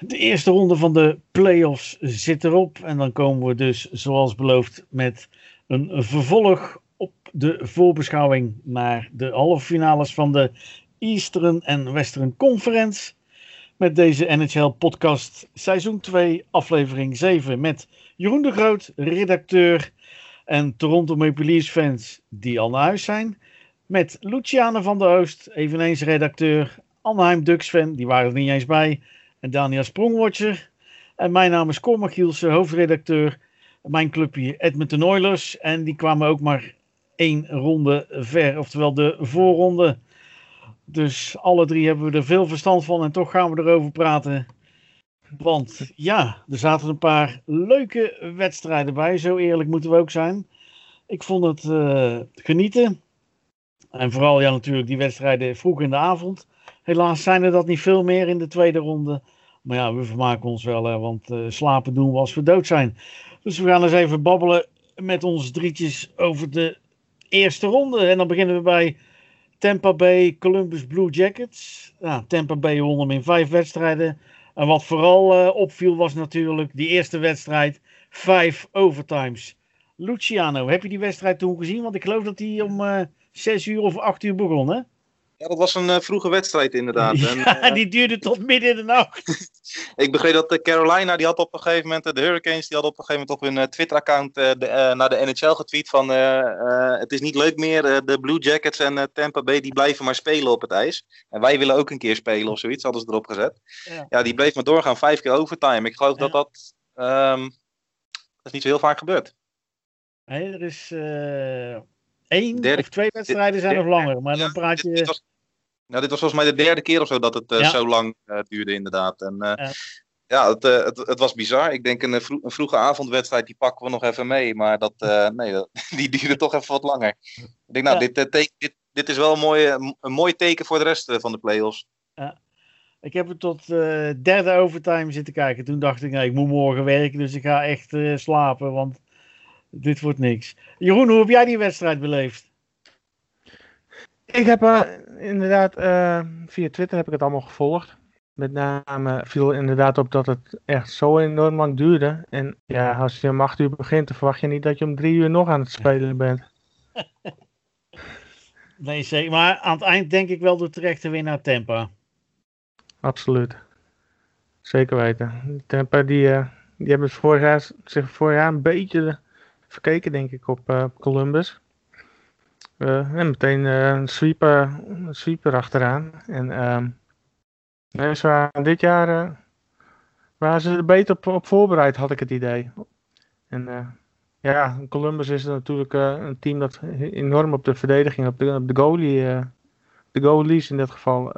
De eerste ronde van de playoffs zit erop. En dan komen we dus, zoals beloofd, met een vervolg op de voorbeschouwing naar de halve finales van de Eastern en Western Conference. Met deze NHL-podcast seizoen 2, aflevering 7. Met Jeroen de Groot, redacteur en Toronto Maple Leafs fans die al naar huis zijn. Met Luciane van der Oost, eveneens redacteur. Anaheim Ducks fan, die waren er niet eens bij. En Daniel Sprongwatcher. En mijn naam is Cormac hoofdredacteur. Mijn clubje Edmonton Oilers. En die kwamen ook maar één ronde ver, oftewel de voorronde. Dus alle drie hebben we er veel verstand van en toch gaan we erover praten. Want ja, er zaten een paar leuke wedstrijden bij, zo eerlijk moeten we ook zijn. Ik vond het uh, genieten. En vooral ja, natuurlijk die wedstrijden vroeg in de avond. Helaas zijn er dat niet veel meer in de tweede ronde. Maar ja, we vermaken ons wel, hè, want uh, slapen doen we als we dood zijn. Dus we gaan eens even babbelen met ons drietjes over de eerste ronde. En dan beginnen we bij Tampa Bay Columbus Blue Jackets. Nou, Tampa Bay won hem in vijf wedstrijden. En wat vooral uh, opviel was natuurlijk die eerste wedstrijd. Vijf overtimes. Luciano, heb je die wedstrijd toen gezien? Want ik geloof dat die om uh, zes uur of acht uur begon, hè? Ja, dat was een uh, vroege wedstrijd inderdaad. Ja, en, die duurde tot midden in de nacht. ik begreep dat de Carolina, die had op een gegeven moment, de Hurricanes, die hadden op een gegeven moment op hun Twitter-account naar de NHL getweet van het is niet leuk meer, de Blue Jackets en Tampa Bay, die blijven maar spelen op het ijs. En wij willen ook een keer spelen of zoiets, hadden ze erop gezet. Ja, ja die bleef maar doorgaan, vijf keer overtime. Ik geloof ja. dat dat, um, dat is niet zo heel vaak gebeurd. Nee, er is één derde, of twee wedstrijden zijn nog langer, maar dan praat je... Dit was, nou, dit was volgens mij de derde keer of zo dat het uh, ja. zo lang uh, duurde, inderdaad. En uh, ja, het, het, het, was bizar. Ik denk een, een, vroege avondwedstrijd, die pakken we nog even mee. Maar dat, nee, dat, die duurde toch even wat langer. Ik denk, nou, ja. dit, dit, dit is wel een, mooie, een mooi teken voor de rest van de play-offs. Ja. Ik heb er tot derde overtime zitten kijken. Toen dacht ik, nou, ik moet morgen werken, dus ik ga echt slapen, want dit wordt niks. Jeroen, hoe heb jij die wedstrijd beleefd? Ik heb uh, inderdaad uh, via Twitter heb ik het allemaal gevolgd. Met name viel inderdaad op dat het echt zo enorm lang duurde. En ja, als je om acht uur begint, dan verwacht je niet dat je om drie uur nog aan het spelen bent. nee, zeker. Maar aan het eind denk ik wel de terechte winnaar Tempa. Absoluut. Zeker weten. Tempa die, uh, die hebben vorig jaar, zich vorig jaar een beetje verkeken denk ik op Columbus. Uh, en meteen uh, een, sweeper, een sweeper achteraan. En uh, nee, ze dit jaar uh, waren ze er beter op, op, voorbereid, had ik het idee. En ja, Columbus is natuurlijk een team dat enorm op de verdediging, op de, op de goalie, de goalies in dit geval,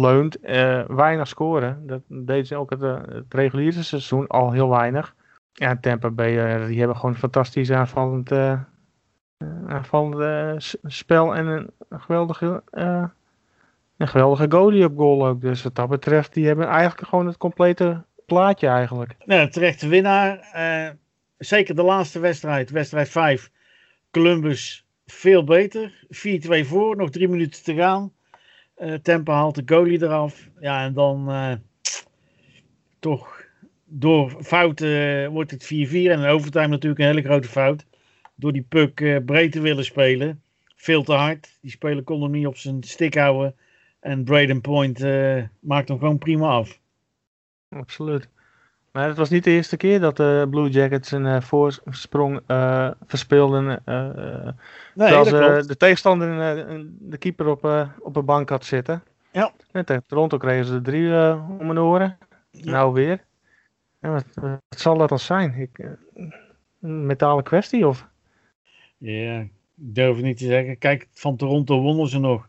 leunt. weinig scoren. Dat deden ze ook het reguliere seizoen al heel weinig. Ja, Tampa Bay, die hebben gewoon fantastisch aanvallend aanvallende eh, spel en een geweldige, een geweldige goalie op goal ook. Dus wat dat betreft, die hebben eigenlijk gewoon het complete plaatje eigenlijk. Nou, terechte winnaar. Uh, zeker de laatste wedstrijd, wedstrijd 5. Columbus veel beter. 4-2 voor, nog drie minuten te gaan. Tempo haalt de goalie eraf. Ja, en dan toch door fouten wordt het 4-4. En in overtime natuurlijk een hele grote fout door die puck uh, breed te willen spelen. Veel te hard. Die speler kon hem niet op zijn stick houden. En Braden Point uh, maakt hem gewoon prima af. Absoluut. Maar het was niet de eerste keer dat de Blue Jackets een uh, voorsprong uh, verspeelden. nee, terwijl de tegenstander de keeper op, op een bank had zitten. Ja. En tegen Toronto kregen ze er drie om hun oren. Ja. Nou weer. Wat, wat, zal dat dan zijn? Ik, een metalen kwestie of? Ja, ik durf het niet te zeggen. Kijk, van Toronto wonnen ze nog.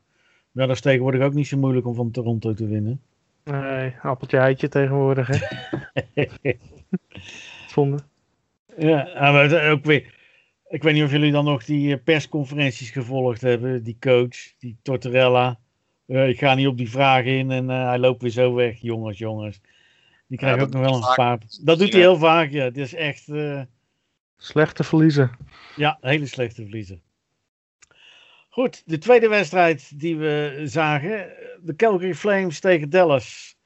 Maar dat is tegenwoordig ook niet zo moeilijk om van Toronto te winnen. Nee, appeltje eitje tegenwoordig, hè. Zonde. Ja, maar ook weer... Ik weet niet of jullie dan nog die eh, persconferenties gevolgd hebben. Die coach, die Tortorella. Uh, ik ga niet op die vraag in en uh, hij loopt weer zo weg. Jongens, jongens. Die krijgen ja, ook nog wel een paar... Dat doet hij heel vaak, ja. Het is echt... Uh... Slechte verliezen. Ja, hele slechte verliezen. Goed, de tweede wedstrijd die we zagen. De Calgary Flames tegen Dallas.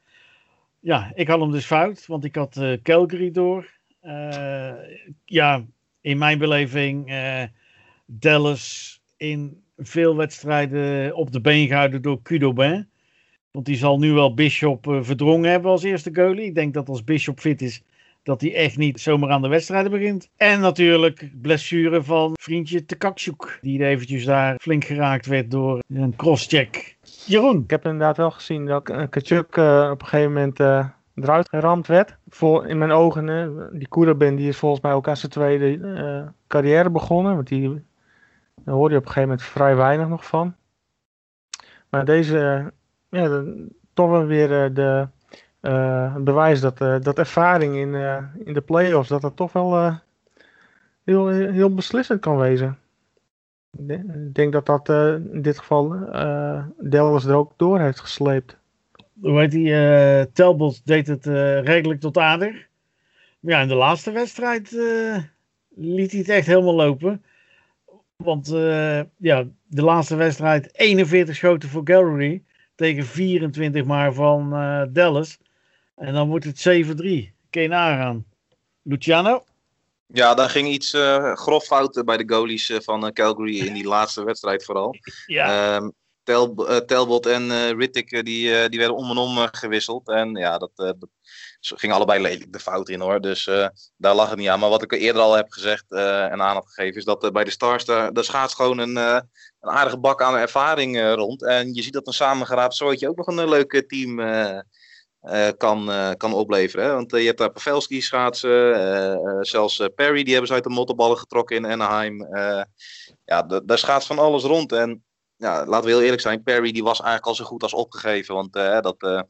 ja, ik had hem dus fout, want ik had Calgary door. ja, in mijn beleving Dallas in veel wedstrijden op de been gehouden door Cudobin. Want die zal nu wel Bishop verdrongen hebben als eerste goalie. Ik denk dat als Bishop fit is, dat hij echt niet zomaar aan de wedstrijden begint. En natuurlijk blessure van vriendje Tekakshuk, die eventjes daar flink geraakt werd door een crosscheck. Jeroen? Ik heb inderdaad wel gezien dat Kachuk uh, op een gegeven moment uh, eruit geramd werd. Voor, in mijn ogen, uh, die Kurabin die is volgens mij ook aan zijn tweede carrière begonnen. Want die, daar hoorde je op een gegeven moment vrij weinig nog van. Maar deze, ja, toch wel weer de uh, bewijs dat, uh, dat ervaring in, uh, in de playoffs, dat dat toch wel heel, heel beslissend kan wezen. Ik denk dat dat in dit geval Dallas er ook door heeft gesleept. Hoe heet die? Telbot deed het redelijk tot aardig. Ja, in de laatste wedstrijd liet hij het echt helemaal lopen. Want ja, de laatste wedstrijd 41 schoten voor Gallery tegen 24 maar van Dallas. En dan wordt het 7-3. Kun je nagaan. Luciano? Ja, daar ging iets uh, grof fout bij de goalies uh, van uh, Calgary in die laatste wedstrijd vooral. Ja. Um, Tel, Telbot en Rittig die, die werden om en om gewisseld. En ja, dat, dat ging allebei lelijk de fout in hoor. Dus daar lag het niet aan. Maar wat ik eerder al heb gezegd en aan had gegeven, is dat bij de Stars daar, daar schaats gewoon een, een aardige bak aan ervaring rond. En je ziet dat een samengeraapt soortje ook nog een leuk team kan, kan opleveren. Hè? Want je hebt daar Pavelski schaatsen, zelfs Perry, die hebben ze uit de mottenballen getrokken in Anaheim. ja, daar schaats van alles rond. En ja, laten we heel eerlijk zijn, Perry die was eigenlijk al zo goed als opgegeven. Want dat,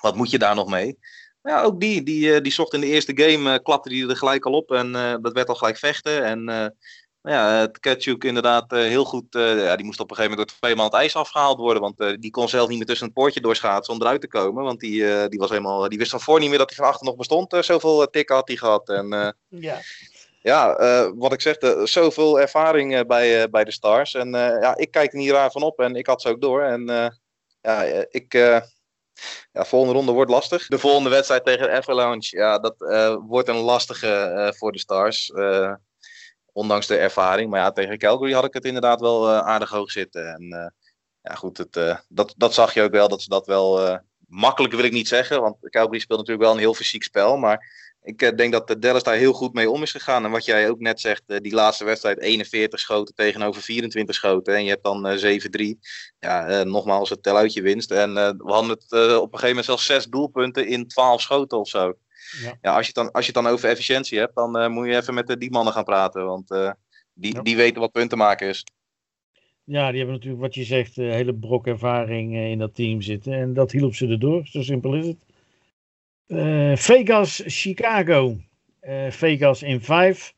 wat moet je daar nog mee? Ja, ook die, die, die zocht in de eerste game, klapte die er gelijk al op. En dat werd al gelijk vechten. En nou ja, Tkachuk inderdaad heel goed. Ja, die moest op een gegeven moment door twee man het ijs afgehaald worden. Want die kon zelf niet meer tussen het poortje doorschaatsen om eruit te komen. Want die, die, was helemaal, die wist van voor niet meer dat hij van achter nog bestond. zoveel tikken had hij gehad. En, ja, ja wat ik zeg, zoveel ervaring bij, bij de Stars. En ja, ik kijk er niet raar van op en ik had ze ook door. En ja, ik... Ja, volgende ronde wordt lastig. De volgende wedstrijd tegen Avalanche, ja, dat wordt een lastige voor de Stars. Ondanks de ervaring. Maar ja, tegen Calgary had ik het inderdaad wel aardig hoog zitten. En ja, goed, het, dat, dat zag je ook wel. Dat ze dat wel makkelijk wil ik niet zeggen. Want Calgary speelt natuurlijk wel een heel fysiek spel. Maar ik denk dat de Dallas daar heel goed mee om is gegaan. En wat jij ook net zegt, die laatste wedstrijd 41 schoten tegenover 24 schoten. En je hebt dan 7-3. Ja, nogmaals, het teluitje winst. En we hadden het op een gegeven moment zelfs zes doelpunten in 12 schoten of zo. Ja. ja, als, je dan, als je het dan over efficiëntie hebt, dan uh, moet je even met die mannen gaan praten. Want uh, die, die weten wat punten maken is. Ja, die hebben natuurlijk, wat je zegt, een hele brok ervaring in dat team zitten. En dat hielp ze erdoor. Zo simpel is het. Uh, Vegas, Chicago. Vegas in 5.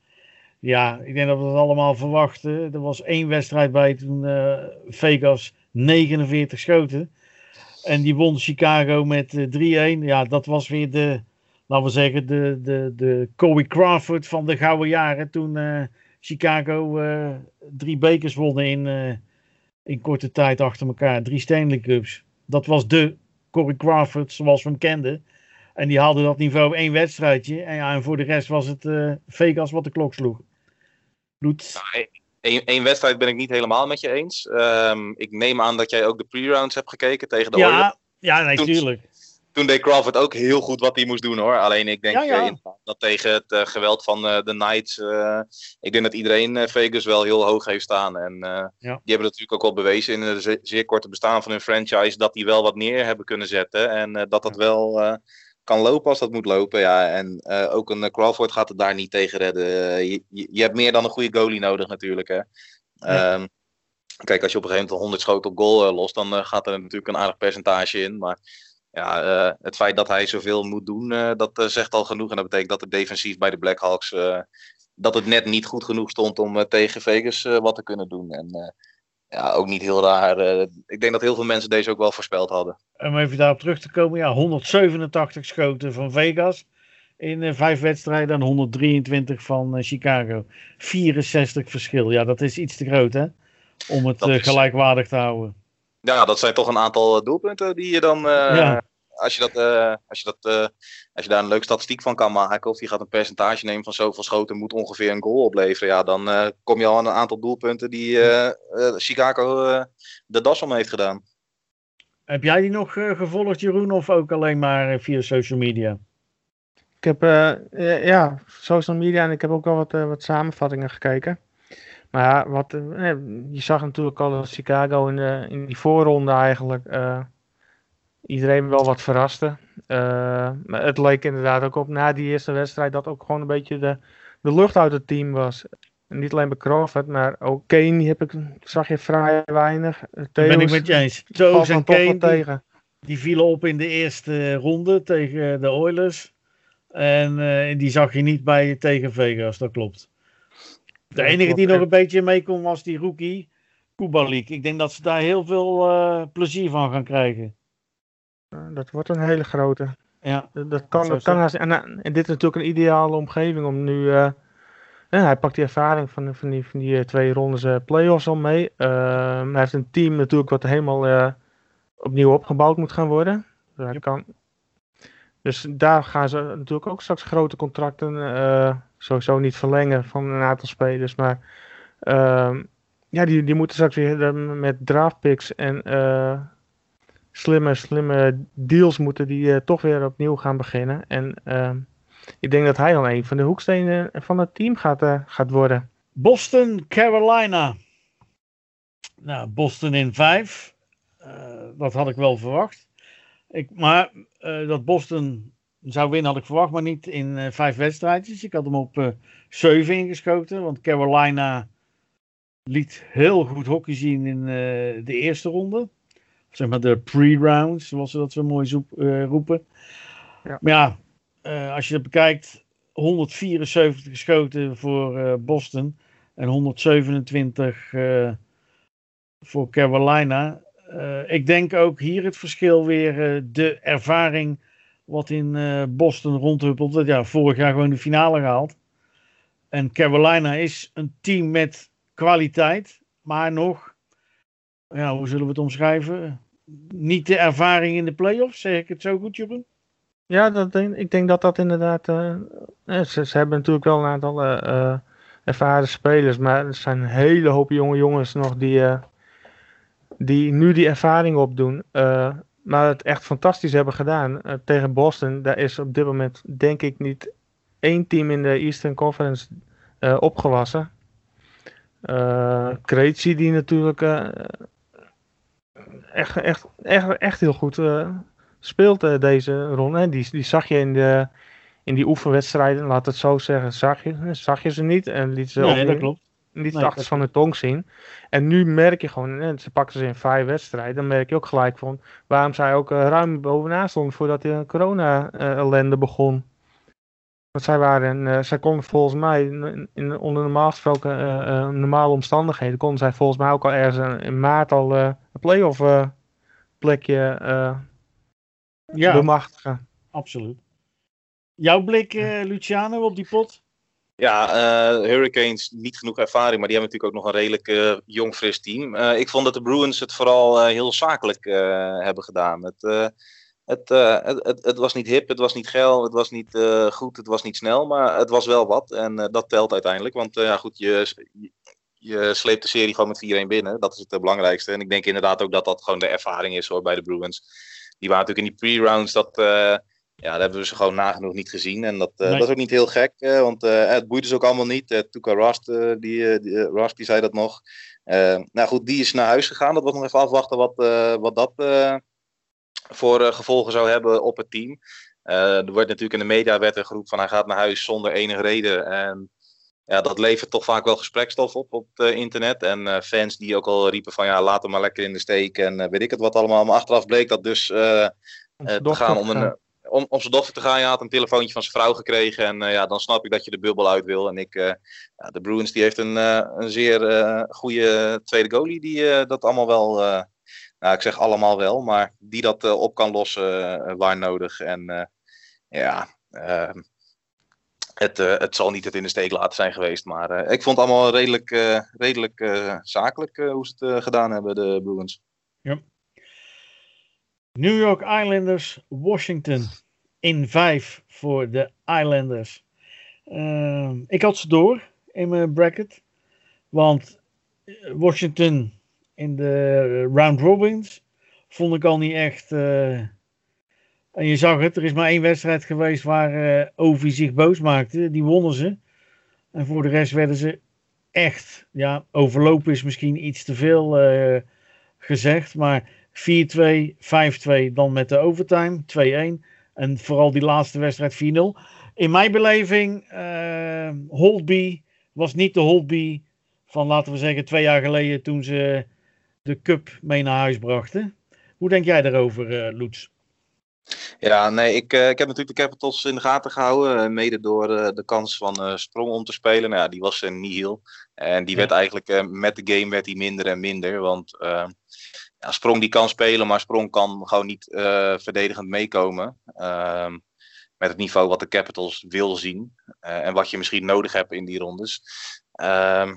Ja, ik denk dat we dat allemaal verwachten. Er was één wedstrijd bij toen Vegas 49 schoten. En die won Chicago met 3-1. Ja, dat was weer de, laten we zeggen, de, de, de Corey Crawford van de gouden jaren. Toen uh, Chicago uh, drie bekers wonnen in, uh, in korte tijd achter elkaar. Drie Stanley Cups. Dat was de Corey Crawford zoals we hem kenden. En die haalde dat niveau één wedstrijdje. En, ja, en voor de rest was het Vegas wat de klok sloeg. Bloed. Eén wedstrijd ben ik niet helemaal met je eens. Um, ik neem aan dat jij ook de pre-rounds hebt gekeken tegen de ja, Oilers. Ja, natuurlijk toen deed Crawford ook heel goed wat hij moest doen hoor. Alleen ik denk ja, eh, dat tegen het uh, geweld van uh, de Knights. ik denk dat iedereen Vegas wel heel hoog heeft staan. En ja. die hebben natuurlijk ook wel bewezen in een zeer, zeer korte bestaan van hun franchise. dat die wel wat neer hebben kunnen zetten. En dat dat wel kan lopen als dat moet lopen. Ja. En ook een Crawford gaat het daar niet tegen redden. Je, je, je, hebt meer dan een goede goalie nodig natuurlijk. Hè. Um, kijk, als je op een gegeven moment 100 schoten op goal lost, dan gaat er natuurlijk een aardig percentage in. Maar ja, het feit dat hij zoveel moet doen, dat zegt al genoeg. En dat betekent dat het defensief bij de Blackhawks, dat het net niet goed genoeg stond om tegen Vegas wat te kunnen doen. En ja, ook niet heel raar. ik denk dat heel veel mensen deze ook wel voorspeld hadden. Om even daarop terug te komen, ja, 187 schoten van Vegas in vijf wedstrijden en 123 van Chicago. 64 verschil. Ja, dat is iets te groot hè, om het gelijkwaardig te houden ja, dat zijn toch een aantal doelpunten die je dan uh, als je, dat, uh, als, je dat, uh, als je daar een leuke statistiek van kan maken, of je gaat een percentage nemen van zoveel schoten moet ongeveer een goal opleveren, ja, dan uh, kom je al aan een aantal doelpunten die Chicago de das om heeft gedaan. Heb jij die nog gevolgd, Jeroen, of ook alleen maar via social media? Ik heb ja, social media en ik heb ook wel wat, wat samenvattingen gekeken. Maar ja, wat, je zag natuurlijk al dat Chicago in, de, in die voorronde eigenlijk iedereen wel wat verraste. Uh, het leek inderdaad ook op na die eerste wedstrijd dat ook gewoon een beetje de, de lucht uit het team was. niet alleen bij Crawford, maar ook Kane heb ik, zag je vrij weinig. Theo's, ben ik met je eens. Toos en Kane die, die, vielen op in de eerste ronde tegen de Oilers. En uh, die zag je niet bij tegen Vegas, dat klopt. De enige die nog een beetje mee kon was die rookie Kubalik. Ik denk dat ze daar heel veel uh, plezier van gaan krijgen. Dat wordt een hele grote. Ja, dat kan. Dat kan en, eh, en, dit is natuurlijk een ideale omgeving om nu. Uh, hij pakt die ervaring van, van die, van die eh, twee rondes uh, playoffs al mee. Uh, hij heeft een team natuurlijk wat helemaal opnieuw opgebouwd moet gaan worden. Dus, hij kan, dus daar gaan ze natuurlijk ook straks grote contracten sowieso niet verlengen van een aantal spelers. Maar ehm, ja, die, die moeten straks weer met draftpicks en slimme, slimme deals moeten die uh, toch weer opnieuw gaan beginnen. En uh, ik denk dat hij dan een van de hoekstenen van het team gaat, uh, gaat worden. Boston, Carolina. Nou, Boston in vijf. Eh, dat had ik wel verwacht. Ik, maar dat Boston zou winnen had ik verwacht, maar niet in vijf wedstrijdjes. Ik had hem op zeven ingeschoten, want Carolina liet heel goed hockey zien in de eerste ronde zeg maar de pre-rounds, zoals ze dat zo mooi zoep, uh, roepen. Ja. Maar ja, uh, als je dat bekijkt, 174 geschoten voor uh, Boston en 127 voor Carolina. ik denk ook hier het verschil weer de ervaring wat in Boston rondhuppelt. Ja, vorig jaar gewoon de finale gehaald. En Carolina is een team met kwaliteit, maar nog, ja, hoe zullen we het omschrijven? Niet de ervaring in de playoffs, zeg ik het zo goed, Jeroen? Ja, dat ik denk dat dat inderdaad. Uh, ze, ze, hebben natuurlijk wel een aantal uh, ervaren spelers, maar er zijn een hele hoop jonge jongens nog die, die nu die ervaring opdoen. maar het echt fantastisch hebben gedaan tegen Boston. Daar is op dit moment, denk ik, niet één team in de Eastern Conference opgewassen. Uh, die natuurlijk echt, echt, echt, echt heel goed uh, speelt uh, deze ronde. Die, die zag je in, de, in die oefenwedstrijden, laat het zo zeggen, zag je, zag je ze niet. En liet ze nee, dat klopt. Niet nee, achter van de tong zien. En nu merk je gewoon, en ze pakten ze in vijf wedstrijden, dan merk je ook gelijk van waarom zij ook uh, ruim bovenaan stond voordat de corona-ellende begon. Want zij waren, uh, zij konden volgens mij, in, in onder normaal gesproken uh, normale omstandigheden, konden zij volgens mij ook al ergens in maart al playoff plekje ja, bemachtigen. Absoluut. Jouw blik, Luciano, op die pot? Ja, Hurricanes niet genoeg ervaring, maar die hebben natuurlijk ook nog een redelijk jong, fris team. ik vond dat de Bruins het vooral heel zakelijk hebben gedaan. Het eh, het, het, het, was niet hip, het was niet geil, het was niet uh, goed, het was niet snel, maar het was wel wat. En uh, dat telt uiteindelijk. Want ja, goed, je, je, sleept de serie gewoon met 4-1 binnen. Dat is het belangrijkste. En ik denk inderdaad ook dat dat gewoon de ervaring is hoor, bij de Bruins. Die waren natuurlijk in die pre-rounds, dat, ja, dat hebben we ze gewoon nagenoeg niet gezien. En dat, nee. dat is ook niet heel gek, want het boeit dus ook allemaal niet. Uh, Tuka Rast, die, die, Rast, die zei dat nog. nou goed, die is naar huis gegaan. Dat was nog even afwachten wat, wat dat voor uh, gevolgen zou hebben op het team. Uh, er wordt natuurlijk in de media werd er geroepen van hij gaat naar huis zonder enige reden. En ja, dat levert toch vaak wel gesprekstof op op het internet. En uh, fans die ook al riepen van ja, laat hem maar lekker in de steek en weet ik het wat allemaal. Maar achteraf bleek dat dus te gaan om een om, om zijn dochter te gaan. Hij had een telefoontje van zijn vrouw gekregen. En ja, dan snap ik dat je de bubbel uit wil. En ik, ja, de Bruins die heeft een, een zeer goede tweede goalie die dat allemaal wel nou, ik zeg allemaal wel, maar die dat op kan lossen waar nodig. En ja, het, het zal niet het in de steek laten zijn geweest. Maar ik vond het allemaal redelijk, redelijk zakelijk hoe ze het gedaan hebben, de Bruins. Ja. New York Islanders, Washington in 5 voor de Islanders. Ehm, ik had ze door in mijn bracket. Want Washington in de round robins vond ik al niet echt. En je zag het, er is maar één wedstrijd geweest waar eh Ovi zich boos maakte. Die wonnen ze. En voor de rest werden ze echt. Ja, overlopen is misschien iets te veel eh, gezegd. Maar 4-2, 5-2, dan met de overtime 2-1. En vooral die laatste wedstrijd 4-0. In mijn beleving, eh Holtby was niet de Holtby van, laten we zeggen, twee jaar geleden toen ze de cup mee naar huis brachten. Hoe denk jij daarover, eh Loets? Ja, nee, ik, eh, ik heb natuurlijk de Capitals in de gaten gehouden. eh, mede door eh, de kans van Sprong om te spelen. Nou ja, die was een nihil. En die Ja. werd eigenlijk met de game werd die minder en minder. Want eh, ja, Sprong die kan spelen, maar Sprong kan gewoon niet verdedigend meekomen. Ehm, met het niveau wat de Capitals wil zien. en wat je misschien nodig hebt in die rondes. Ehm,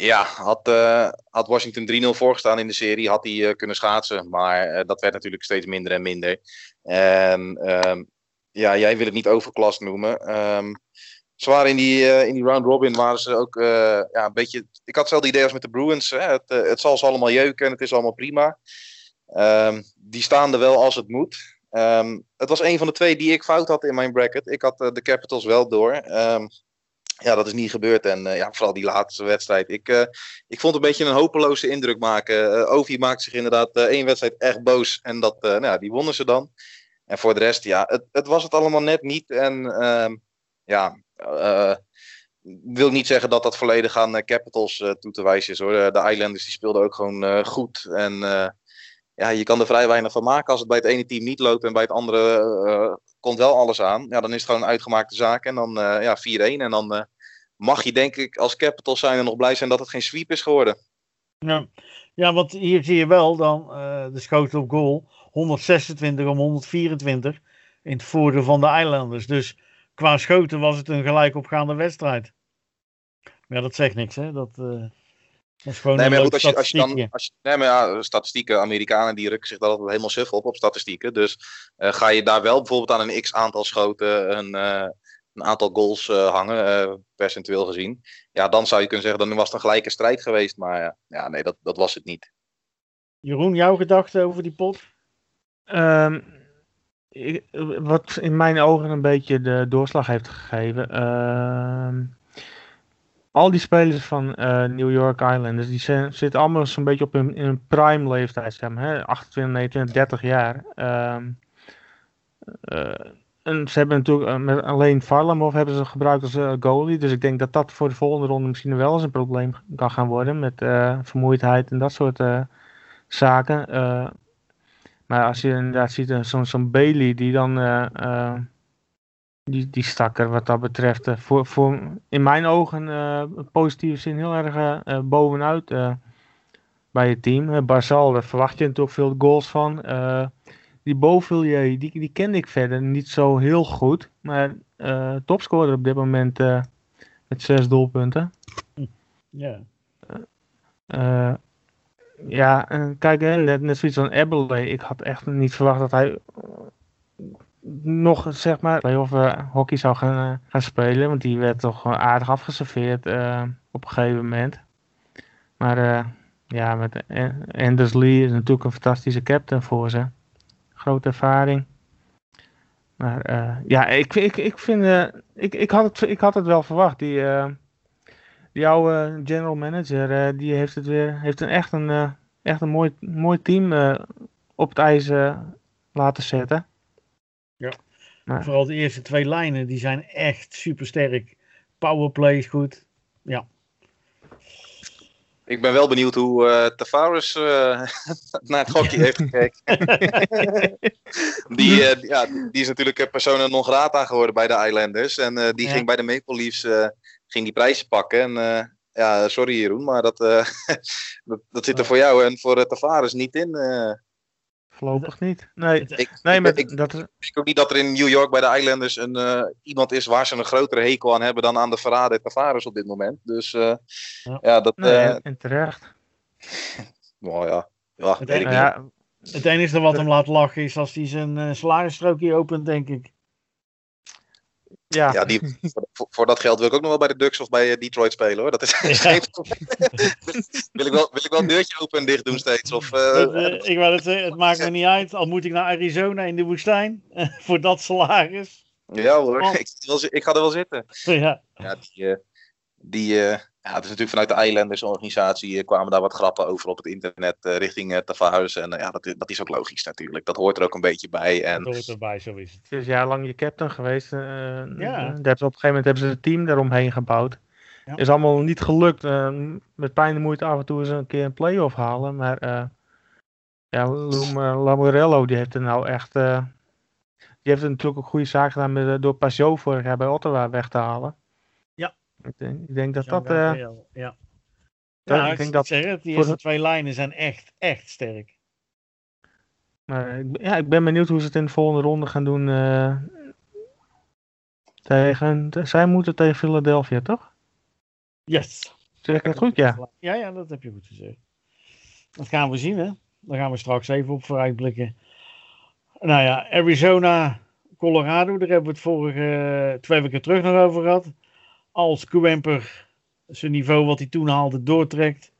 ja, had, eh, had Washington 3-0 voorgestaan in de serie, had hij eh, kunnen schaatsen. Maar eh, dat werd natuurlijk steeds minder en minder. En ehm, ja, jij wil het niet overklast noemen. Ehm, ze waren in die, in die round robin waren ze ook ja, een beetje. Ik had hetzelfde idee als met de Bruins. Hè? Het, het zal ze allemaal jeuken en het is allemaal prima. Ehm, die staan er wel als het moet. Ehm, het was een van de twee die ik fout had in mijn bracket. Ik had de Capitals wel door. Ja, dat is niet gebeurd. En eh, ja, vooral die laatste wedstrijd. Ik, eh, ik vond het een beetje een hopeloze indruk maken. Eh Ovi maakte zich inderdaad één wedstrijd echt boos. En dat, nou, ja, die wonnen ze dan. En voor de rest, ja, het, het was het allemaal net niet. En ehm, ja, wil niet zeggen dat dat volledig aan Capitals toe te wijzen is hoor. De Islanders die speelden ook gewoon goed. En ja, je kan er vrij weinig van maken. Als het bij het ene team niet loopt en bij het andere komt wel alles aan. Ja, dan is het gewoon een uitgemaakte zaak. En dan eh, ja, 4-1. En dan eh, mag je denk ik als Capitals zijn er nog blij zijn dat het geen sweep is geworden. Ja, ja want hier zie je wel dan eh, de schoten op goal. 126 om 124 in het voordeel van de Islanders. Dus qua schoten was het een gelijkopgaande wedstrijd. Maar ja, dat zegt niks, hè? Dat, Nee, maar goed, als je, als je dan. statistiekje. Als je, nee, maar ja, statistieken, Amerikanen die rukken zich daar altijd helemaal suf op, op statistieken. Dus eh, ga je daar wel bijvoorbeeld aan een x aantal schoten een, eh, een aantal goals eh, hangen, eh, percentueel gezien. Ja, dan zou je kunnen zeggen, dan was het een gelijke strijd geweest. Maar ja, ja nee, dat, dat was het niet. Jeroen, jouw gedachten over die pot? Ehm, ik- wat in mijn ogen een beetje de doorslag heeft gegeven. ehm, al die spelers van eh, New York Islanders, die zitten allemaal zo'n beetje op hun, in een prime leeftijd, zeg maar, hè? 28, 29, 30 jaar. Ehm, eh, en ze hebben natuurlijk eh, met alleen Varlamov hebben ze gebruikt als goalie. Dus ik denk dat dat voor de volgende ronde misschien wel eens een probleem kan gaan worden. Met vermoeidheid en dat soort zaken. Maar als je inderdaad ziet, zo'n zo'n Bailey die dan. Die, die stak er wat dat betreft. eh, voor, voor in mijn ogen eh positieve zin heel erg eh, bovenuit bij het team. Uh, Barzal, daar verwacht je natuurlijk veel goals van. Die Beauvillier, die, die kende ik verder niet zo heel goed. Maar topscorer op dit moment met zes doelpunten. Ja. Eh, ja, en kijk, hè, net, net zoiets van Eberle. Ik had echt niet verwacht dat hij nog, zeg maar, playoff eh, hockey zou gaan, eh, gaan spelen. Want die werd toch aardig afgeserveerd eh, op een gegeven moment. Maar ja, met eh, Anders Lee is natuurlijk een fantastische captain voor ze. Grote ervaring. Maar ja, ik, ik, ik vind, ik, ik, had het, ik had het wel verwacht. Die, die oude general manager, die heeft het weer, heeft een echt een, echt een mooi, mooi team op het ijs laten zetten. Maar- Vooral de eerste twee lijnen, die zijn echt super sterk. Powerplay is goed. Ik ben wel benieuwd hoe eh Tavares eh, naar het hockey heeft gekeken. die, eh, ja, die is natuurlijk een persona non grata geworden bij de Islanders. En eh, die Ja. ging bij de Maple Leafs eh, ging die prijzen pakken. En eh, ja, sorry Jeroen, maar dat, eh, dat, dat zit er voor jou en voor uh, Tavares niet in. Voorlopig niet. Nee, ik, nee ik, maar ik dat is, denk ook niet dat er in New York bij de Islanders een, eh, iemand is waar ze een grotere hekel aan hebben dan aan de verrader Tavares op dit moment. Dus eh, Ja. ja. dat... nee, eh, en terecht. nou ja, ja, Het weet ik niet. ja, Het enige wat hem laat lachen is als hij zijn uh, salarisstrookje opent, denk ik. Ja, ja die, voor, voor, dat geld wil ik ook nog wel bij de Ducks of bij uh, Detroit spelen hoor. Dat is geen wil, ik wel, wil ik wel een deurtje open en dicht doen steeds? Of, uh, ik wil het zeggen, het maakt me niet uit. Al moet ik naar Arizona in de woestijn voor dat salaris. Ja hoor, ik, ik, ga er wel zitten. Ja, ja die, die, ja, het is natuurlijk vanuit de Islanders organisatie eh, kwamen daar wat grappen over op het internet uh, richting uh, Tavares. En ja, dat, dat is ook logisch natuurlijk. Dat hoort er ook een beetje bij. En... Dat hoort erbij, zo is het. Het is jarenlang je captain geweest. ja. Daar op een gegeven moment hebben ze een team eromheen gebouwd. Ja. Is allemaal niet gelukt. met pijn en moeite af en toe eens een keer een play-off halen. Maar ja, Lamorello die heeft er nou echt... die heeft natuurlijk ook goede zaken gedaan met, door Pajot vorig jaar bij Ottawa weg te halen. Ik denk, ik denk dat dat. Uh, ja. ja, ik denk dat. Die eerste twee lijnen zijn echt, echt sterk. Maar ja, ik ben benieuwd hoe ze het in de volgende ronde gaan doen. Uh, tegen, zij moeten tegen Philadelphia, toch? Yes. Zeg ik dat goed? Ja. Ja, ja, dat heb je goed gezegd. Dat gaan we zien, hè? Daar gaan we straks even op vooruitblikken. Nou ja, Arizona, Colorado, daar hebben we het vorige twee weken terug nog over gehad als Kwemper zijn niveau wat hij toen haalde doortrekt,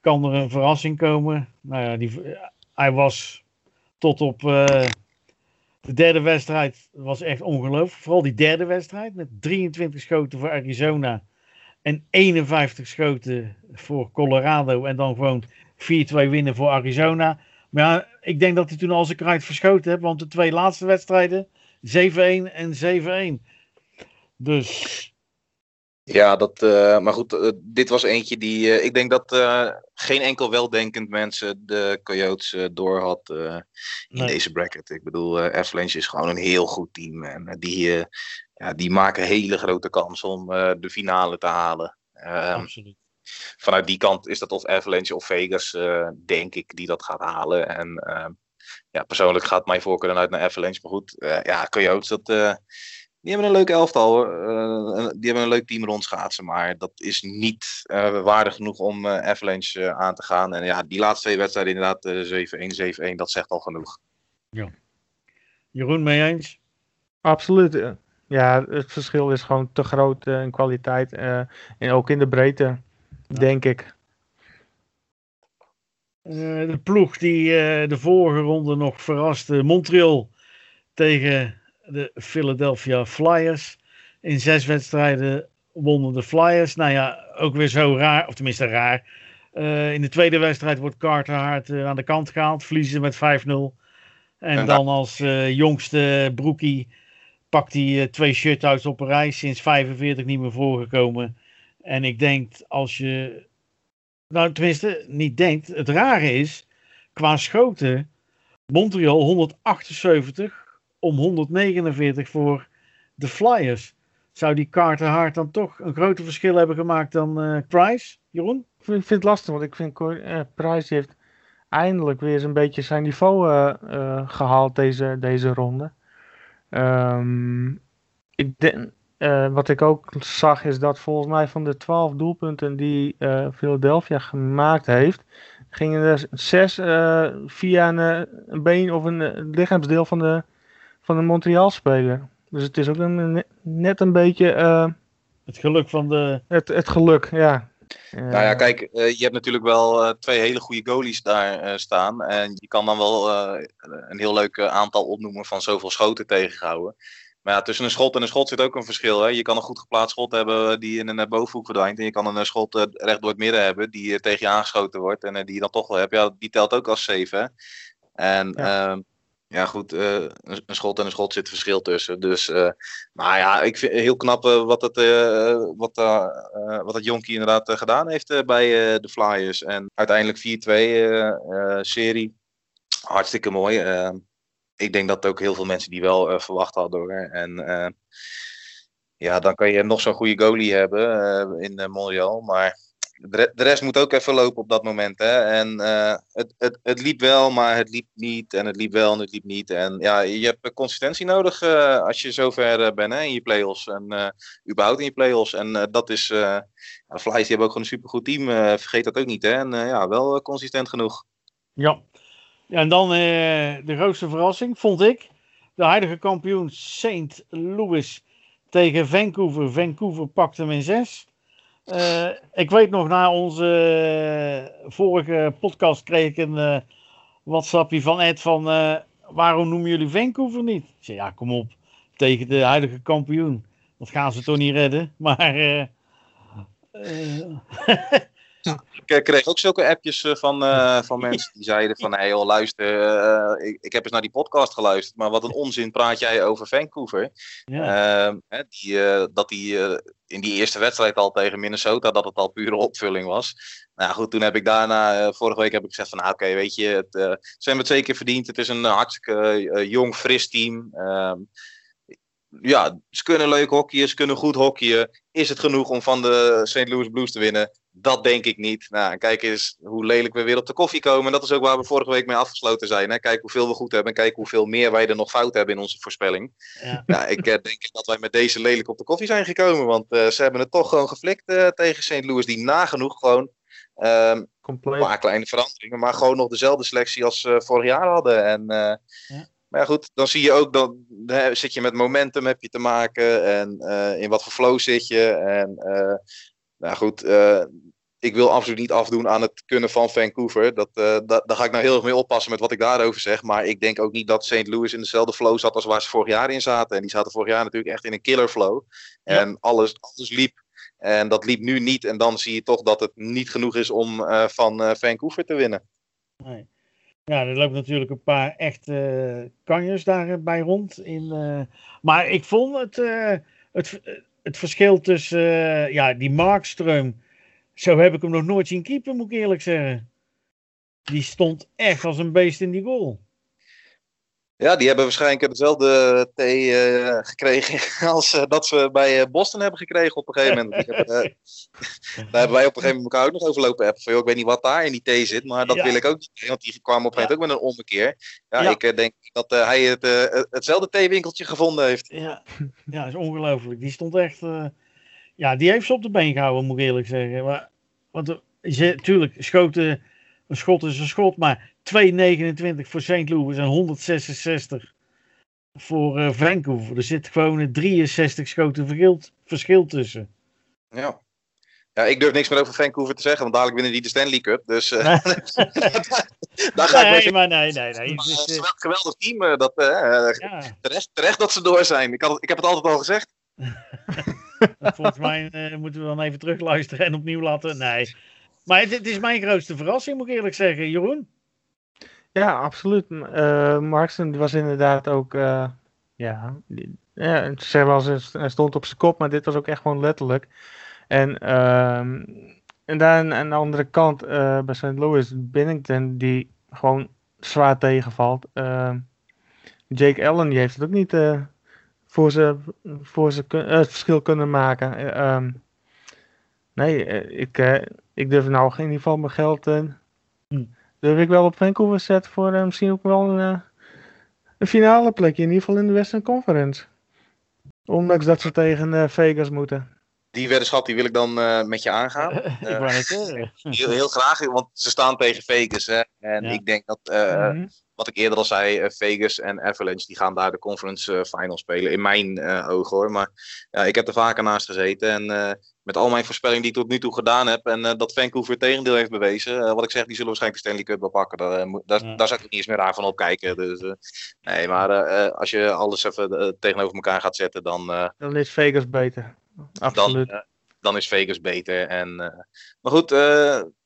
kan er een verrassing komen. Nou ja, die, hij was tot op uh, de derde wedstrijd was echt ongelooflijk. Vooral die derde wedstrijd met 23 schoten voor Arizona en 51 schoten voor Colorado en dan gewoon 4-2 winnen voor Arizona. Maar ja, ik denk dat hij toen al zijn kruid verschoten heeft, want de twee laatste wedstrijden 7-1 en 7-1. Dus ja, dat, uh, maar goed, uh, dit was eentje die. Uh, ik denk dat geen enkel weldenkend mensen de Coyotes door had in nee. deze bracket. Ik bedoel, Avalanche is gewoon een heel goed team. En die, ja, die maken hele grote kans om de finale te halen. Ehm, Absoluut. Vanuit die kant is dat of Avalanche of Vegas, denk ik, die dat gaat halen. En ehm, ja, persoonlijk gaat mijn voorkeur dan uit naar Avalanche. Maar goed, ja, Coyotes, dat die hebben een leuk elftal. Uh, die hebben een leuk team rondschaatsen. Maar dat is niet uh, waardig genoeg om uh, Avalanche aan te gaan. En ja, die laatste twee wedstrijden inderdaad 7-1, 7-1. Dat zegt al genoeg. Ja. Jeroen, mee eens? Absoluut. Ja, het verschil is gewoon te groot in kwaliteit. en ook in de breedte, denk ik. de ploeg die de vorige ronde nog verraste. Montreal tegen de Philadelphia Flyers. In zes wedstrijden wonnen de Flyers. Nou ja, ook weer zo raar, of tenminste raar. Uh, in de tweede wedstrijd wordt Carter Hart uh, aan de kant gehaald. Verliezen met 5-0. En, en, dan als uh, jongste broekie pakt hij twee shutouts op een rij. Sinds 45 niet meer voorgekomen. En ik denk als je. Nou, tenminste, niet denkt. Het rare is, qua schoten. Montreal 178 om 149 voor de Flyers. Zou die Carter Hart dan toch een groter verschil hebben gemaakt dan uh, Price, Jeroen? Ik vind, het lastig, want ik vind uh, Price heeft eindelijk weer een beetje zijn niveau uh, gehaald deze, deze ronde. Um, ik denk, wat ik ook zag is dat volgens mij van de 12 doelpunten die Philadelphia gemaakt heeft, gingen er zes via een, been of een lichaamsdeel van de van een Montreal-speler. Dus het is ook een, net een beetje... Uh, het geluk van de... Het, het geluk, ja. nou ja, kijk, uh, je hebt natuurlijk wel uh, twee hele goede goalies daar staan. En je kan dan wel een heel leuk aantal opnoemen van zoveel schoten tegenhouden. Maar ja, tussen een schot en een schot zit ook een verschil. Hè? Je kan een goed geplaatst schot hebben die in een bovenhoek verdwijnt. En je kan een schot recht door het midden hebben die tegen je aangeschoten wordt. En die je dan toch wel hebt. Ja, die telt ook als safe. En ja. Ehm, ja, goed, uh, een, schot en een schot zit verschil tussen. Dus, uh, maar ja, ik vind heel knap uh, wat, het, wat, wat het Jonkie inderdaad gedaan heeft bij de Flyers. En uiteindelijk 4-2 serie. Hartstikke mooi. ik denk dat ook heel veel mensen die wel verwacht hadden hoor. En ja, dan kan je nog zo'n goede goalie hebben in Montreal. Maar de, rest moet ook even lopen op dat moment. Hè? En uh, het, het, het liep wel, maar het liep niet. En het liep wel en het liep niet. En ja, je hebt consistentie nodig uh, als je zover uh, bent hè, in je play-offs. En überhaupt in je play-offs. En dat is. de Flyers die hebben ook gewoon een supergoed team. vergeet dat ook niet. Hè? En ja, wel consistent genoeg. Ja. Ja, en dan de grootste verrassing, vond ik. De huidige kampioen St. Louis tegen Vancouver. Vancouver pakte hem in zes. Ik weet nog, na onze vorige podcast kreeg ik een WhatsAppje van Ed van waarom noemen jullie Vancouver niet? Ik zei, ja, kom op, tegen de huidige kampioen. Dat gaan ze toch niet redden. Maar. Ik kreeg ook zulke appjes eh, van, uh, van mensen die zeiden van... Hé joh, luister, ik, ik, heb eens naar die podcast geluisterd... maar wat een onzin praat jij over Vancouver. Ja. Ehm, die, dat die in die eerste wedstrijd al tegen Minnesota... dat het al pure opvulling was. Nou goed, toen heb ik daarna... vorige week heb ik gezegd van... Nou, oké, weet je, het, ze hebben het zeker verdiend. Het is een hartstikke jong, fris team... Ehm, ja, ze kunnen leuk hockeyen, ze kunnen goed hockeyen. Is het genoeg om van de St. Louis Blues te winnen? Dat denk ik niet. Nou, kijk eens hoe lelijk we weer op de koffie komen. En dat is ook waar we vorige week mee afgesloten zijn. Hè? Kijk hoeveel we goed hebben en kijk hoeveel meer wij er nog fout hebben in onze voorspelling. Ja. Nou, ik eh, denk dat wij met deze lelijk op de koffie zijn gekomen. Want uh, ze hebben het toch gewoon geflikt uh, tegen St. Louis, die nagenoeg gewoon Um, Een paar kleine veranderingen, maar gewoon nog dezelfde selectie als uh, vorig jaar hadden. En uh, ja. Maar ja, goed, dan zie je ook, dan zit je met momentum heb je te maken. En uh, in wat voor flow zit je. En nou goed, uh, ik wil absoluut niet afdoen aan het kunnen van Vancouver. Dat, dat, daar ga ik nou heel erg mee oppassen met wat ik daarover zeg. Maar ik denk ook niet dat St. Louis in dezelfde flow zat als waar ze vorig jaar in zaten. En die zaten vorig jaar natuurlijk echt in een killer flow. En ja. alles, alles liep. En dat liep nu niet. En dan zie je toch dat het niet genoeg is om van Vancouver te winnen. Nee. Ja, er loopt natuurlijk een paar echte kanjers daarbij rond. In, maar ik vond het, het, het verschil tussen uh, ja, die Markström. Zo heb ik hem nog nooit zien keeper, moet ik eerlijk zeggen. Die stond echt als een beest in die goal. Ja, die hebben waarschijnlijk dezelfde thee uh, gekregen als uh, dat ze bij Boston hebben gekregen op een gegeven moment. Heb, daar hebben wij op een gegeven moment elkaar ook nog over lopen appen. Ik weet niet wat daar in die thee zit, maar dat ja. wil ik ook niet. Want die kwamen op een gegeven moment ook met een ommekeer. Ja, ja. ik denk dat hij het, hetzelfde theewinkeltje gevonden heeft. Ja, ja is ongelooflijk. Die stond echt... ja, die heeft ze op de been gehouden, moet ik eerlijk zeggen. Maar, want je, tuurlijk, schoten, een schot is een schot, maar 2,29 voor St. Louis en 166 voor uh, Vancouver. Er zit gewoon een 63 schoten verschil, verschil tussen. Ja. Ja, ik durf niks meer over Vancouver te zeggen, want dadelijk winnen die de Stanley Cup. Dus uh, nee. daar ga nee, ik maar nee, nee, nee. Maar, het is een geweldig team. Dat, uh, ja. terecht, terecht dat ze door zijn. Ik, had, ik heb het altijd al gezegd. Volgens mij uh, moeten we dan even terugluisteren en opnieuw laten. Nee. Maar het, is mijn grootste verrassing, moet ik eerlijk zeggen. Jeroen? Ja, absoluut. Uh, Marksen was inderdaad ook. Uh, ja, ja, zeg wel, hij stond op zijn kop, maar dit was ook echt gewoon letterlijk. En, uh, en daar aan de andere kant bij St. Louis, Binnington, die gewoon zwaar tegenvalt. Ehm, Jake Allen, die heeft het ook niet voor ze, voor verschil kunnen maken. Ehm, nee, ik, ik durf nou in ieder geval mijn geld. Hm durf ik wel op Vancouver zetten voor uh, misschien ook wel een, uh, een finale plekje. In ieder geval in de Western Conference. Ondanks dat ze tegen uh, Vegas moeten. Die weddenschap die wil ik dan met je aangaan. ik wou het heel, heel graag, want ze staan tegen Vegas. Hè? En ik denk dat, mm -hmm. wat ik eerder al zei, Vegas en Avalanche die gaan daar de conference final spelen. In mijn ogen hoor. Maar ja, ik heb er vaker naast gezeten. En met al mijn voorspellingen die ik tot nu toe gedaan heb. En uh, dat Vancouver het tegendeel heeft bewezen. Uh, wat ik zeg, die zullen waarschijnlijk de Stanley Cup wel pakken. Daar, uh, daar, ja. daar zou ik niet eens meer aan van opkijken. Dus, nee, maar als je alles even tegenover elkaar gaat zetten, dan... dan is Vegas beter. Absoluut. Dan, dan is Vegas beter. En, maar goed, al,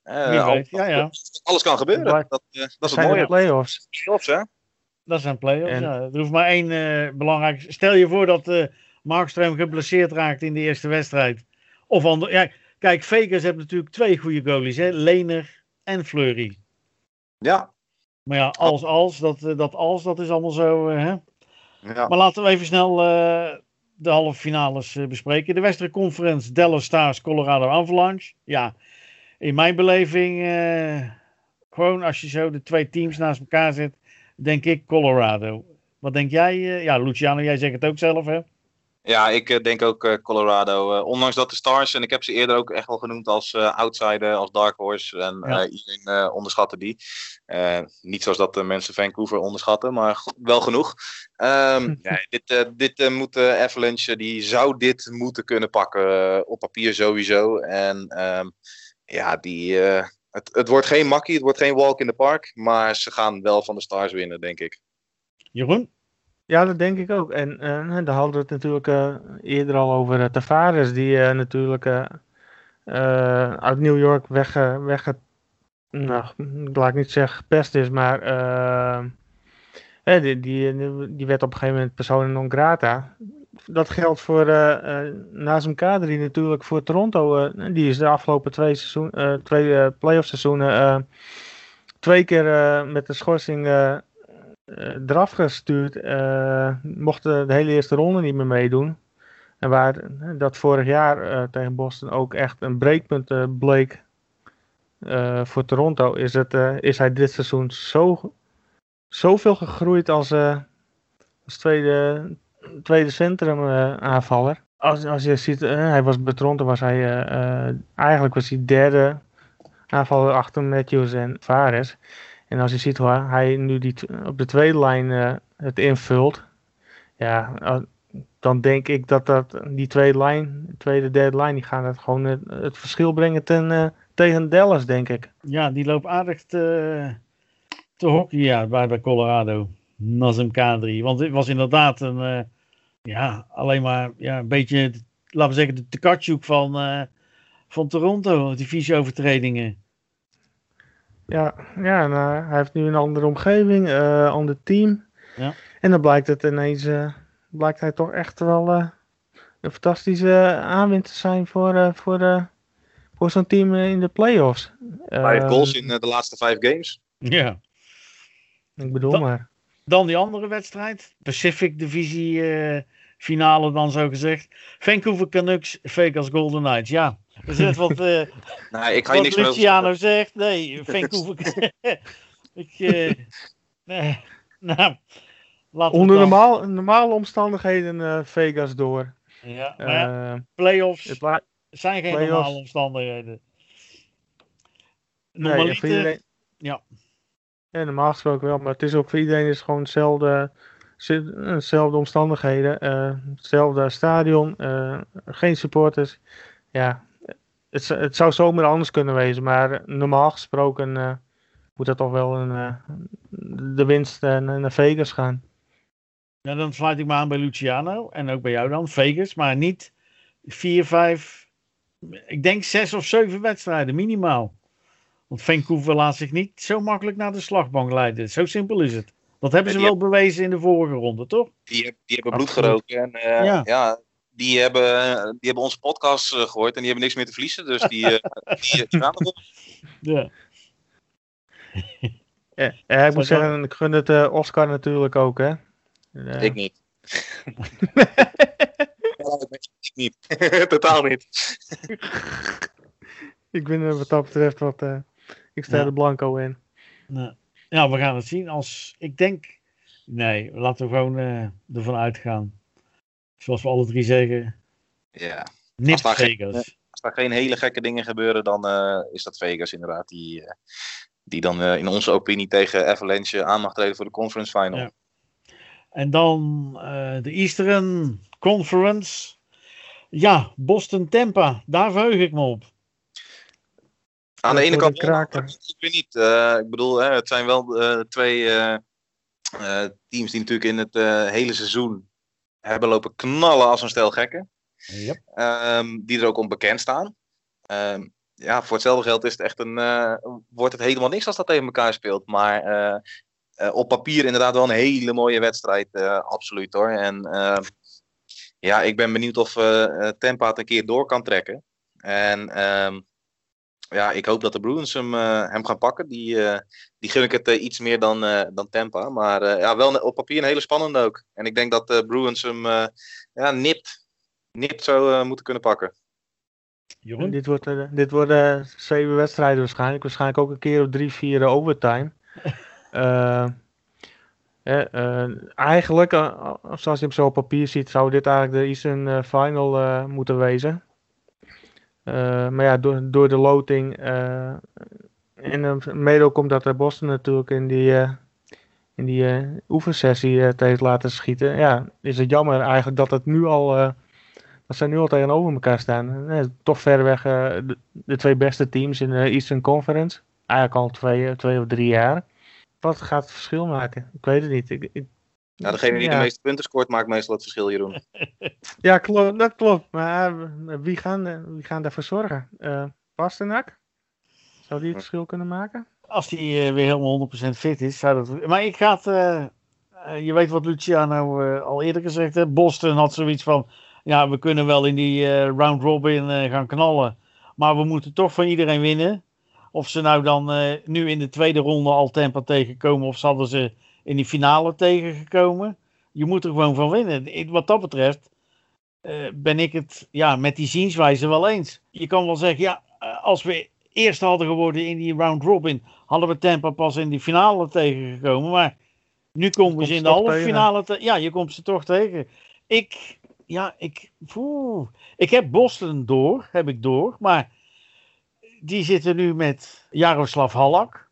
ja, ja. alles kan gebeuren. Dat, dat is het mooie. Playoffs. Playoffs, hè? Dat zijn playoffs, en... ja. Er hoeft maar één belangrijk... Stel je voor dat Markström geblesseerd raakt in de eerste wedstrijd. Of ander, ja, kijk, Vegas heeft natuurlijk twee goede goalies, hè? Lener en Fleury. Ja. Maar ja, als, als, dat, eh, dat als, dat is allemaal zo. Uh, hè? Ja. Maar laten we even snel uh, de halve finales uh, bespreken. De Western Conference, Dallas Stars, Colorado Avalanche. Ja, in mijn beleving, gewoon als je zo de twee teams naast elkaar zet, denk ik Colorado. Wat denk jij? ja, Luciano, jij zegt het ook zelf, hè? Ja, ik uh, denk ook uh, Colorado. Uh, ondanks dat de Stars, en ik heb ze eerder ook echt wel genoemd als outsider, als dark horse. En ja. iedereen onderschatte die. niet zoals dat de mensen Vancouver onderschatten, maar wel genoeg. Um, ja, dit dit moet Avalanche, die zou dit moeten kunnen pakken. op papier sowieso. En um, ja, die, het, het wordt geen makkie, het wordt geen walk in the park. Maar ze gaan wel van de Stars winnen, denk ik. Jeroen? Ja, dat denk ik ook. En uh, daar hadden we het natuurlijk uh, eerder al over uh, Tavares, die natuurlijk uit New York weg, weg nou, ik laat niet zeggen gepest is, maar die, die, die werd op een gegeven moment persona non grata. Dat geldt voor Nazem Kadri natuurlijk voor Toronto. die is de afgelopen twee, seizoen, twee playoff seizoenen twee keer met de schorsing eraf gestuurd. Uh, mochten de hele eerste ronde niet meer meedoen. En waar dat vorig jaar tegen Boston ook echt een breekpunt bleek voor Toronto, is, het, is hij dit seizoen zo, zoveel gegroeid als, als tweede, tweede centrum aanvaller. Als, als je ziet, hij was bij Toronto was hij eigenlijk was hij derde aanvaller achter Matthews en Vares. En als je ziet hoe hij nu die, op de tweede lijn uh, het invult, ja, dan denk ik dat, dat die tweede lijn, tweede, derde lijn, die gaan het gewoon het, verschil brengen ten, uh, tegen Dallas, denk ik. Ja, die loopt aardig te, te hockey ja, bij, bij Colorado. Nazem Kadri. Want het was inderdaad een, ja, alleen maar ja, een beetje, laten we zeggen, de Tkachuk van, van Toronto, die visie-overtredingen. Ja, ja en, uh, hij heeft nu een andere omgeving, uh, ander team. Ja. En dan blijkt het ineens, uh, blijkt hij toch echt wel een fantastische aanwinst te zijn voor, voor, voor zo'n team in de playoffs. Vijf goals in de laatste vijf games. Ja. Ik bedoel maar. Dan die andere wedstrijd, Pacific Divisie finale dan zo gezegd. Vancouver Canucks, Vegas Golden Knights. Ja, is het wat, uh, nee, ik kan je niks Luciano zegt? Nee, Vancouver. ik, uh, nee, nou, Onder normaal, normale omstandigheden uh, Vegas door. Ja, maar ja, playoffs zijn geen playoffs. normale omstandigheden. Nee, voor iedereen, ja. ja. normaal gesproken wel, maar het is ook voor iedereen is gewoon hetzelfde, hetzelfde omstandigheden. hetzelfde stadion, geen supporters. Ja, het, het zou zomaar anders kunnen wezen, maar normaal gesproken uh, moet dat toch wel een, uh, de winst uh, naar Vegas gaan. Ja, dan sluit ik me aan bij Luciano en ook bij jou dan, Vegas, maar niet vier, vijf, ik denk zes of zeven wedstrijden minimaal. Want Vancouver laat zich niet zo makkelijk naar de slagbank leiden. Zo simpel is het. Dat hebben ze wel bewezen in de vorige ronde, toch? Die, die hebben bloed geroken. En, ja. ja die hebben, die hebben onze podcast uh, gehoord en die hebben niks meer te verliezen. Dus die, uh, die, die gaan erop. Ja. ja, ja, ik moet zeggen, ik gun het uh, Oscar natuurlijk ook, hè? Ik niet. ik niet. Totaal niet. ik ben er wat dat betreft wat. ik sta ja. er blanco in. Nou, ja, we gaan het zien. Als ik denk. Nee, laten we gewoon ervan uitgaan Zoals we alle drie zeggen. Ja. Niet als Vegas. Geen, als daar geen hele gekke dingen gebeuren, dan uh, is dat Vegas inderdaad. Die, uh, die dan uh, in onze opinie tegen Avalanche aan mag treden voor de conference final. Ja. En dan de Eastern Conference. Ja, Boston Tampa. Daar verheug ik me op. Aan de ene kant, ik weet niet. ik bedoel, hè, het zijn wel twee teams die natuurlijk in het hele seizoen hebben lopen knallen als een stel gekken. Yep. Um, die er ook onbekend staan. Um, ja, voor hetzelfde geld is het echt een, uh, wordt het helemaal niks als dat tegen elkaar speelt. Maar uh, uh, op papier inderdaad wel een hele mooie wedstrijd. absoluut hoor. En ehm, ja, ik ben benieuwd of Tampa het een keer door kan trekken. En ja, ik hoop dat de Bruins hem, uh, hem gaan pakken. Die, uh, die gun ik het uh, iets meer dan, dan Tampa. Maar ja, wel op papier een hele spannende ook. En ik denk dat de Bruins hem ja, nipt, nipt zou moeten kunnen pakken. Jeroen? Dit, wordt, dit worden zeven wedstrijden waarschijnlijk. Waarschijnlijk ook een keer op drie, vier overtime. eigenlijk, zoals je hem zo op papier ziet, zou dit eigenlijk de Eastern Final moeten wezen. Maar ja, door, door de loting en mede ook omdat Boston natuurlijk in die in die oefensessie uh, heeft laten schieten. Ja, is het jammer eigenlijk dat het nu al. Dat zij nu al tegenover elkaar staan. toch verreweg de, de, twee beste teams in de Eastern Conference. Eigenlijk al twee, twee of drie jaar. Wat gaat het verschil maken? Ik weet het niet. Ja, degene die de meeste punten scoort, maakt meestal het verschil, Jeroen. ja, klopt, dat klopt. Maar wie gaan, wie gaan daarvoor zorgen? Uh, Pasternak? Zou die het verschil kunnen maken? Als hij uh, weer helemaal 100% fit is, zou dat. Maar ik ga het. Uh, je weet wat Luciano al eerder gezegd heeft. Boston had zoiets van. Ja, we kunnen wel in die round robin gaan knallen. Maar we moeten toch van iedereen winnen. Of ze nou dan nu in de tweede ronde al Tampa tegenkomen. Of hadden ze in die finale tegengekomen. Je moet er gewoon van winnen. Wat dat betreft. ben ik het ja, met die zienswijze wel eens. Je kan wel zeggen, ja, als we eerst hadden geworden in die round robin, hadden we Tampa pas in die finale tegengekomen. Maar nu komen we ze in de halve finale tegen. Ja, je komt ze toch tegen. Ik, ja, ik, oeh, ik heb Boston door, heb ik door. Maar die zitten nu met Jaroslav Halak.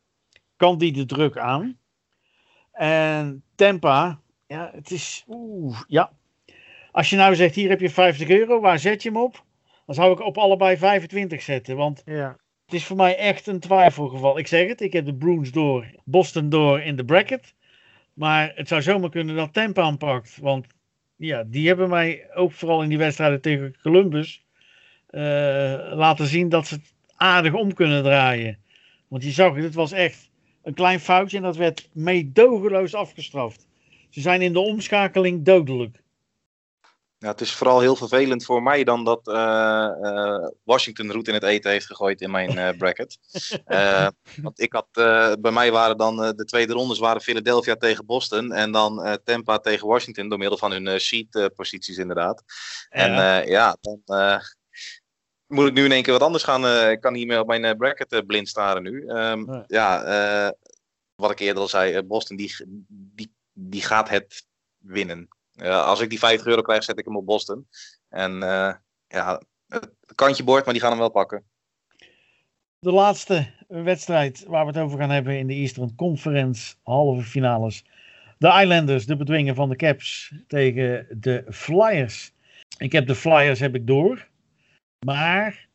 Kan die de druk aan? En Tampa, ja, het is, oeh, ja. Als je nou zegt, hier heb je 50 euro, waar zet je hem op? Dan zou ik op allebei 25 zetten. Want ja. Het is voor mij echt een twijfelgeval. Ik zeg het, ik heb de Bruins door, Boston door in de bracket. Maar het zou zomaar kunnen dat Tampa aanpakt. Want ja, die hebben mij ook vooral in die wedstrijden tegen Columbus uh, laten zien dat ze het aardig om kunnen draaien. Want je zag het, het was echt een klein foutje en dat werd meedogenloos afgestraft. Ze zijn in de omschakeling dodelijk. Ja, het is vooral heel vervelend voor mij dan dat uh, uh, Washington roet in het eten heeft gegooid in mijn uh, bracket. want ik had, bij mij waren dan de tweede rondes waren Philadelphia tegen Boston en dan Tampa tegen Washington door middel van hun seat posities inderdaad. En ja, dan moet ik nu in één keer wat anders gaan. ik kan niet meer op mijn bracket blind staren nu. Um, Ja, wat ik eerder al zei, Boston die, die, die gaat het winnen als ik die 50 euro krijg, zet ik hem op Boston. En ja, het kantje boord, maar die gaan hem wel pakken. De laatste wedstrijd waar we het over gaan hebben in de Eastern Conference halve finales. De Islanders, de bedwingen van de Caps tegen de Flyers. Ik heb de Flyers heb ik door. Maar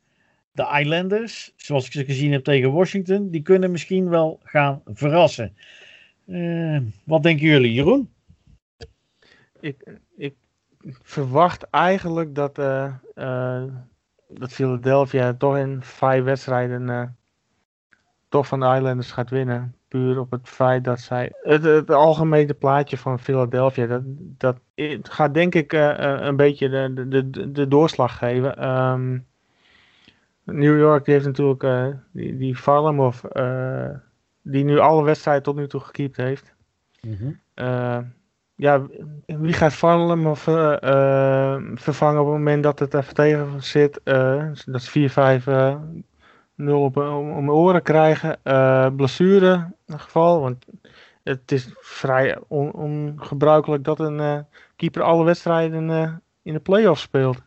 de Islanders, zoals ik ze gezien heb tegen Washington, die kunnen misschien wel gaan verrassen. Uh, wat denken jullie, Jeroen? ik, ik verwacht eigenlijk dat, uh, uh, dat Philadelphia toch in vijf wedstrijden toch van de Islanders gaat winnen. Puur op het feit dat zij. Het, het algemene plaatje van Philadelphia. Dat, dat gaat denk ik een beetje de, de, de, doorslag geven. Um, New York heeft natuurlijk die, die Varlamov. die nu alle wedstrijden tot nu toe gekiept heeft. Mm -hmm ja, wie gaat uh, vervangen op het moment dat het even tegen zit? Dat is 4-5-0 op om, oren krijgen. blessure in geval, want het is vrij on, ongebruikelijk dat een keeper alle wedstrijden in de playoffs speelt.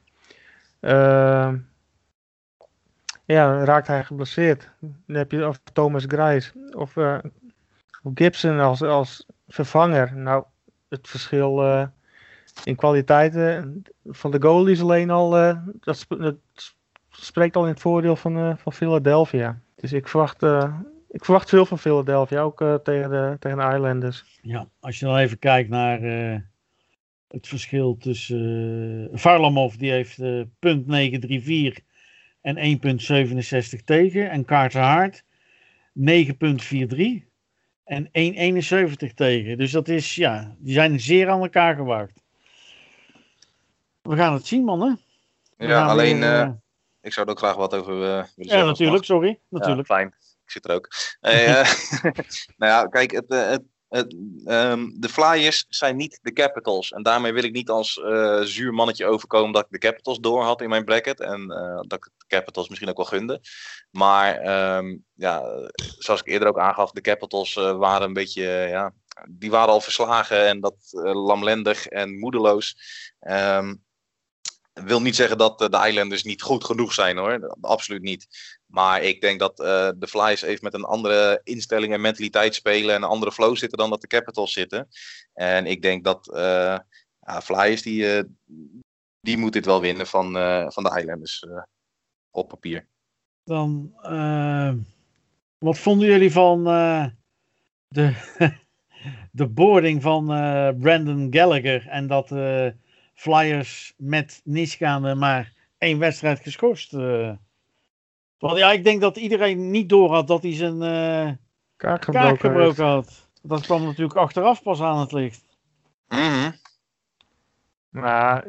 ja, raakt hij geblesseerd. Dan heb je of Thomas Grijs of, of Gibson als, als vervanger. Nou, het verschil uh, in kwaliteiten van de goalies alleen al, uh, dat, dat, spreekt al in het voordeel van, uh, van Philadelphia. Dus ik verwacht, ik verwacht veel van Philadelphia, ook tegen, de, tegen de Islanders. Ja, als je dan even kijkt naar het verschil tussen Varlamov, die heeft punt 934 en 1,67 tegen. En Carter Hart 9,43 en 1,71 tegen. Dus dat is, ja, die zijn zeer aan elkaar gewaagd. We gaan het zien, mannen. ja, alleen, uh, ik zou er ook graag wat over uh, willen zeggen. Ja, natuurlijk, sorry. Natuurlijk. Ja, fijn, ik zit er ook. nou ja, kijk, het, het, het um, de Flyers zijn niet de Capitals. En daarmee wil ik niet als uh, zuur mannetje overkomen dat ik de Capitals door had in mijn bracket. En dat ik de Capitals misschien ook wel gunde. Maar um, ja, zoals ik eerder ook aangaf, de Capitals uh, waren een beetje, ja, die waren al verslagen en dat lamlendig en moedeloos. Um, wil niet zeggen dat de Islanders niet goed genoeg zijn hoor. Absoluut niet. Maar ik denk dat de Flyers even met een andere instelling en mentaliteit spelen. En een andere flow zitten dan dat de Capitals zitten. En ik denk dat ja, Flyers die, die moet dit wel winnen van, van de Islanders op papier. Dan, wat vonden jullie van de, de boarding van Brandon Gallagher en dat Flyers met Niskaande maar één wedstrijd geschorst. Want ja, ik denk dat iedereen niet door had dat hij zijn uh, kaak gebroken, gebroken had. Dat kwam natuurlijk achteraf pas aan het licht. Mm -hmm. Maar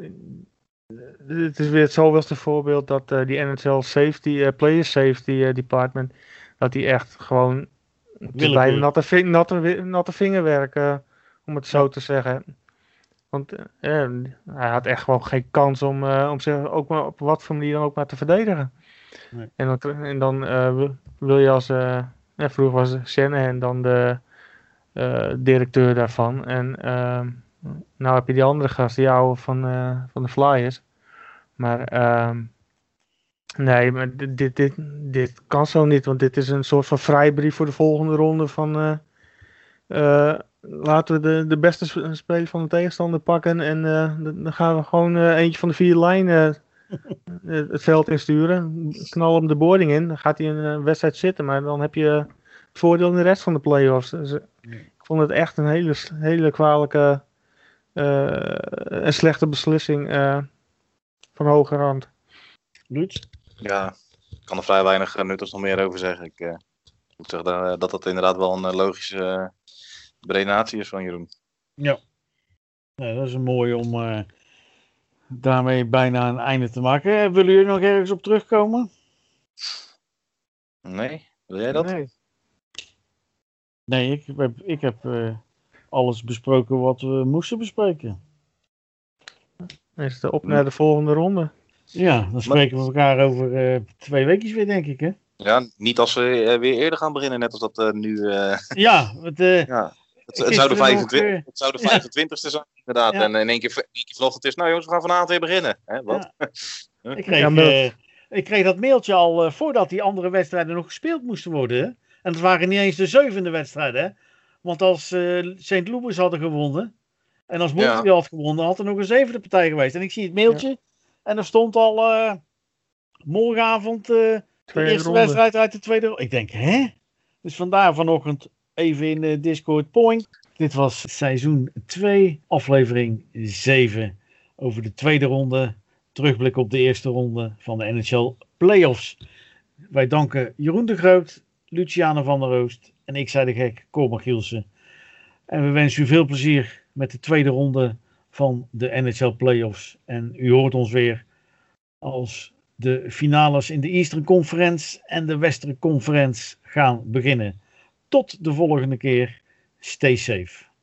het is weer het zoveelste voorbeeld dat uh, die NHL safety, uh, player safety uh, department, dat die echt gewoon bijna natte, natte, natte vingerwerk, uh, om het zo te zeggen. Want uh, hij had echt gewoon geen kans om, uh, om zich ook maar op wat voor manier dan ook maar te verdedigen. En dan, en dan wil je als, ja, vroeger was Shanahan dan de directeur daarvan. En ehm, nou heb je die andere gast, die oude van, van de Flyers. Maar ehm, Nee, maar dit, dit, dit, dit, kan zo niet, want dit is een soort van vrijbrief voor de volgende ronde van laten we de, de beste speler van de tegenstander pakken en dan gaan we gewoon eentje van de vier lijnen het veld insturen, knal hem de boarding in, dan gaat hij een wedstrijd zitten, maar dan heb je het voordeel in de rest van de playoffs. Dus, ik vond het echt een hele, hele kwalijke en slechte beslissing van hoge rand. Lutz? Ja, ik kan er vrij weinig nuttigs nog meer over zeggen. Ik uh, moet zeggen dat dat inderdaad wel een logische uh, brenatie is van Jeroen. Ja. ja, dat is een mooie om uh, daarmee bijna een einde te maken. Willen jullie nog ergens op terugkomen? Nee, wil jij dat? Nee, nee ik heb, ik heb alles besproken wat we moesten bespreken. Is het op naar de volgende ronde? Ja, dan spreken we elkaar over uh, twee weken weer, denk ik, hè? Ja, niet als we uh, weer eerder gaan beginnen, net als dat uh, nu... ja, het, ja. Het, het, zou de 25, nog, het zou de 25ste zijn, inderdaad. Ja. En in één keer, één keer vanochtend is, nou jongens, we gaan vanavond weer beginnen. Hè? Wat? Ja. ik, kreeg, ja, ik kreeg dat mailtje al voordat die andere wedstrijden nog gespeeld moesten worden. Hè? En het waren niet eens de zevende wedstrijden, hè? Want als St. Louis hadden gewonnen, en als Montreal had gewonnen, had er nog een zevende partij geweest. En ik zie het mailtje... En er stond al uh, morgenavond uh, de eerste ronde. wedstrijd uit de tweede ronde. Ik denk, hè? Dus vandaar vanochtend even in de Discord Point. Dit was seizoen 2, aflevering 7. Over de tweede ronde. Terugblik op de eerste ronde van de NHL Playoffs. Wij danken Jeroen de Groot, Luciane van der Roost en ik zei de gek, Cormac Gielsen. En we wensen u veel plezier met de tweede ronde van de NHL Playoffs. En u hoort ons weer als de finales in de Eastern Conference en de Western Conference gaan beginnen. Tot de volgende keer. Stay safe.